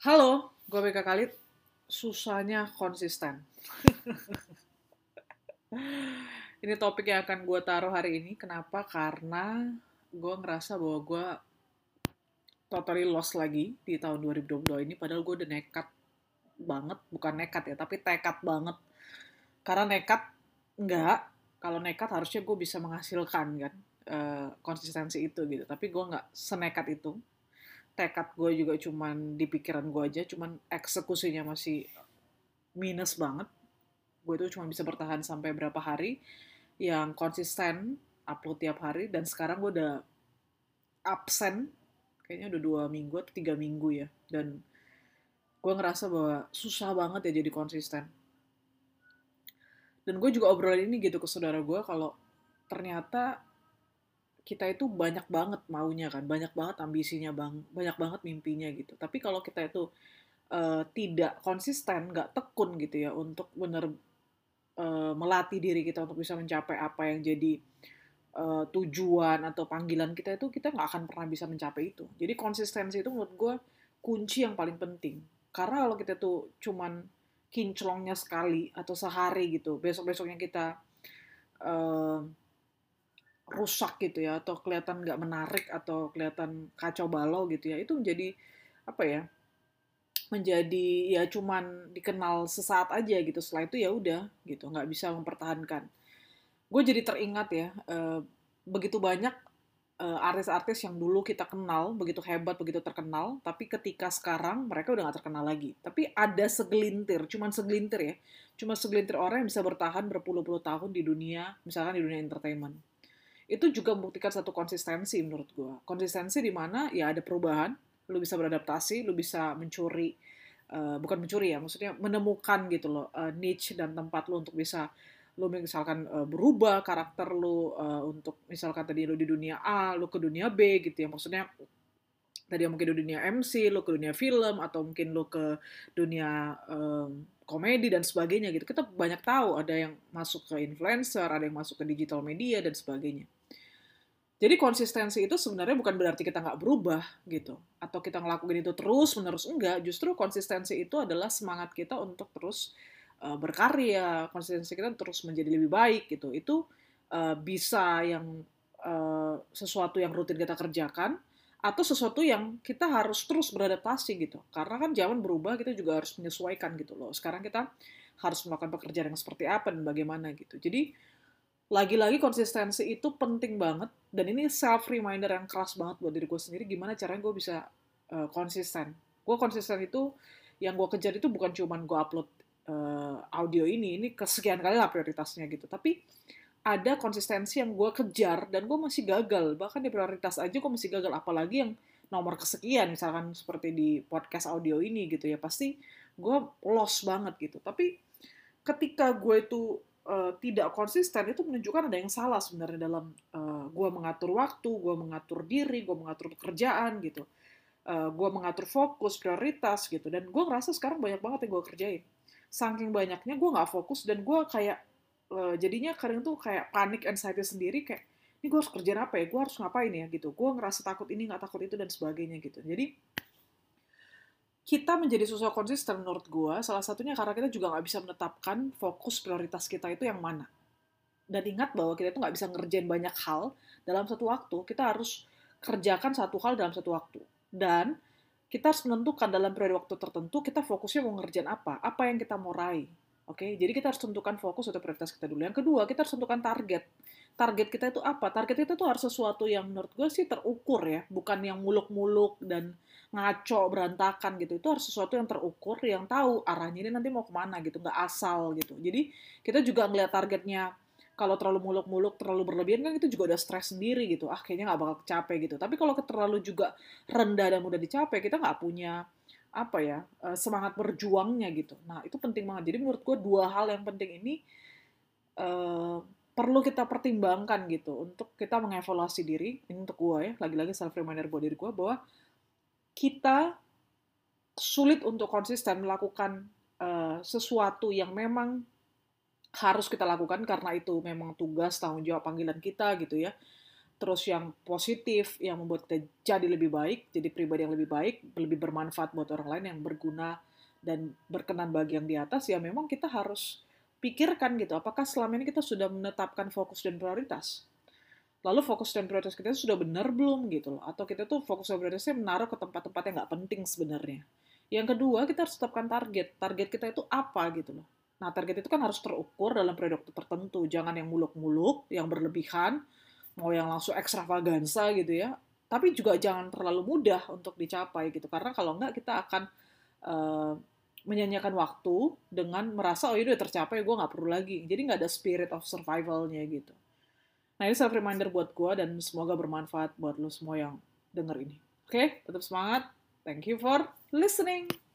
Halo, gue BK Khalid. Susahnya konsisten. ini topik yang akan gue taruh hari ini. Kenapa? Karena gue ngerasa bahwa gue totally lost lagi di tahun 2022 ini. Padahal gue udah nekat banget. Bukan nekat ya, tapi tekad banget. Karena nekat, enggak. Kalau nekat harusnya gue bisa menghasilkan kan uh, konsistensi itu gitu. Tapi gue nggak senekat itu tekad gue juga cuman di pikiran gue aja, cuman eksekusinya masih minus banget. Gue itu cuma bisa bertahan sampai berapa hari yang konsisten upload tiap hari dan sekarang gue udah absen kayaknya udah dua minggu atau tiga minggu ya dan gue ngerasa bahwa susah banget ya jadi konsisten dan gue juga obrolin ini gitu ke saudara gue kalau ternyata kita itu banyak banget maunya kan, banyak banget ambisinya bang, banyak banget mimpinya gitu. Tapi kalau kita itu uh, tidak konsisten, nggak tekun gitu ya untuk bener uh, melatih diri kita untuk bisa mencapai apa yang jadi uh, tujuan atau panggilan kita itu kita nggak akan pernah bisa mencapai itu. Jadi konsistensi itu menurut gue kunci yang paling penting. Karena kalau kita tuh cuman kinclongnya sekali atau sehari gitu, besok-besoknya kita uh, rusak gitu ya atau kelihatan nggak menarik atau kelihatan kacau balau gitu ya itu menjadi apa ya menjadi ya cuman dikenal sesaat aja gitu setelah itu ya udah gitu nggak bisa mempertahankan. Gue jadi teringat ya uh, begitu banyak uh, artis-artis yang dulu kita kenal begitu hebat begitu terkenal tapi ketika sekarang mereka udah nggak terkenal lagi. Tapi ada segelintir cuman segelintir ya cuma segelintir orang yang bisa bertahan berpuluh-puluh tahun di dunia misalkan di dunia entertainment itu juga membuktikan satu konsistensi menurut gue. Konsistensi di mana ya ada perubahan, lu bisa beradaptasi, lu bisa mencuri, uh, bukan mencuri ya, maksudnya menemukan gitu loh uh, niche dan tempat lu untuk bisa lu misalkan uh, berubah karakter lu uh, untuk misalkan tadi lu di dunia A, lu ke dunia B gitu ya, maksudnya tadi mungkin di dunia MC, lu ke dunia film atau mungkin lu ke dunia um, komedi dan sebagainya gitu. Kita banyak tahu ada yang masuk ke influencer, ada yang masuk ke digital media dan sebagainya. Jadi konsistensi itu sebenarnya bukan berarti kita nggak berubah gitu, atau kita ngelakuin itu terus menerus enggak. Justru konsistensi itu adalah semangat kita untuk terus uh, berkarya, konsistensi kita terus menjadi lebih baik gitu. Itu uh, bisa yang uh, sesuatu yang rutin kita kerjakan, atau sesuatu yang kita harus terus beradaptasi gitu. Karena kan zaman berubah, kita juga harus menyesuaikan gitu loh. Sekarang kita harus melakukan pekerjaan yang seperti apa dan bagaimana gitu. Jadi lagi-lagi konsistensi itu penting banget. Dan ini self reminder yang keras banget buat diri gue sendiri gimana caranya gue bisa uh, konsisten. Gue konsisten itu yang gue kejar itu bukan cuma gue upload uh, audio ini ini kesekian kali lah prioritasnya gitu. Tapi ada konsistensi yang gue kejar dan gue masih gagal. Bahkan di prioritas aja gue masih gagal. Apalagi yang nomor kesekian misalkan seperti di podcast audio ini gitu ya. Pasti gue lost banget gitu. Tapi ketika gue itu uh, tidak konsisten itu menunjukkan ada yang salah sebenarnya dalam uh, eh, gue mengatur waktu, gue mengatur diri, gue mengatur pekerjaan gitu, uh, eh, gue mengatur fokus, prioritas gitu. Dan gue ngerasa sekarang banyak banget yang gue kerjain. Saking banyaknya gue nggak fokus dan gue kayak uh, jadinya kadang tuh kayak panik anxiety sendiri kayak ini gue harus kerjain apa ya, gue harus ngapain ya gitu. Gue ngerasa takut ini nggak takut itu dan sebagainya gitu. Jadi kita menjadi sosok konsisten menurut gue, salah satunya karena kita juga nggak bisa menetapkan fokus prioritas kita itu yang mana. Dan ingat bahwa kita itu nggak bisa ngerjain banyak hal dalam satu waktu, kita harus kerjakan satu hal dalam satu waktu. Dan kita harus menentukan dalam periode waktu tertentu kita fokusnya mau ngerjain apa, apa yang kita mau raih. Oke, okay? jadi kita harus tentukan fokus atau prioritas kita dulu. Yang kedua, kita harus tentukan target. Target kita itu apa? Target kita itu harus sesuatu yang menurut gue sih terukur ya, bukan yang muluk-muluk dan ngaco berantakan gitu itu harus sesuatu yang terukur yang tahu arahnya ini nanti mau ke mana gitu nggak asal gitu jadi kita juga ngeliat targetnya kalau terlalu muluk-muluk terlalu berlebihan kan itu juga udah stres sendiri gitu ah kayaknya nggak bakal capek gitu tapi kalau terlalu juga rendah dan mudah dicapai kita nggak punya apa ya eh, semangat berjuangnya gitu. Nah itu penting banget. Jadi menurut gue dua hal yang penting ini uh, perlu kita pertimbangkan gitu untuk kita mengevaluasi diri. Ini untuk gue ya lagi-lagi self reminder buat diri gue bahwa kita sulit untuk konsisten melakukan uh, sesuatu yang memang harus kita lakukan karena itu memang tugas tanggung jawab panggilan kita gitu ya terus yang positif, yang membuat kita jadi lebih baik, jadi pribadi yang lebih baik, lebih bermanfaat buat orang lain yang berguna dan berkenan bagi yang di atas, ya memang kita harus pikirkan gitu, apakah selama ini kita sudah menetapkan fokus dan prioritas. Lalu fokus dan prioritas kita sudah benar belum gitu loh, atau kita tuh fokus dan prioritasnya menaruh ke tempat-tempat yang nggak penting sebenarnya. Yang kedua, kita harus tetapkan target. Target kita itu apa gitu loh. Nah, target itu kan harus terukur dalam periode waktu tertentu. Jangan yang muluk-muluk, yang berlebihan, mau yang langsung ekstravaganza gitu ya. Tapi juga jangan terlalu mudah untuk dicapai gitu. Karena kalau enggak kita akan uh, menyanyikan waktu dengan merasa, oh ini udah tercapai, gue nggak perlu lagi. Jadi nggak ada spirit of survivalnya gitu. Nah, ini self reminder buat gue dan semoga bermanfaat buat lo semua yang denger ini. Oke, okay? tetap semangat. Thank you for listening.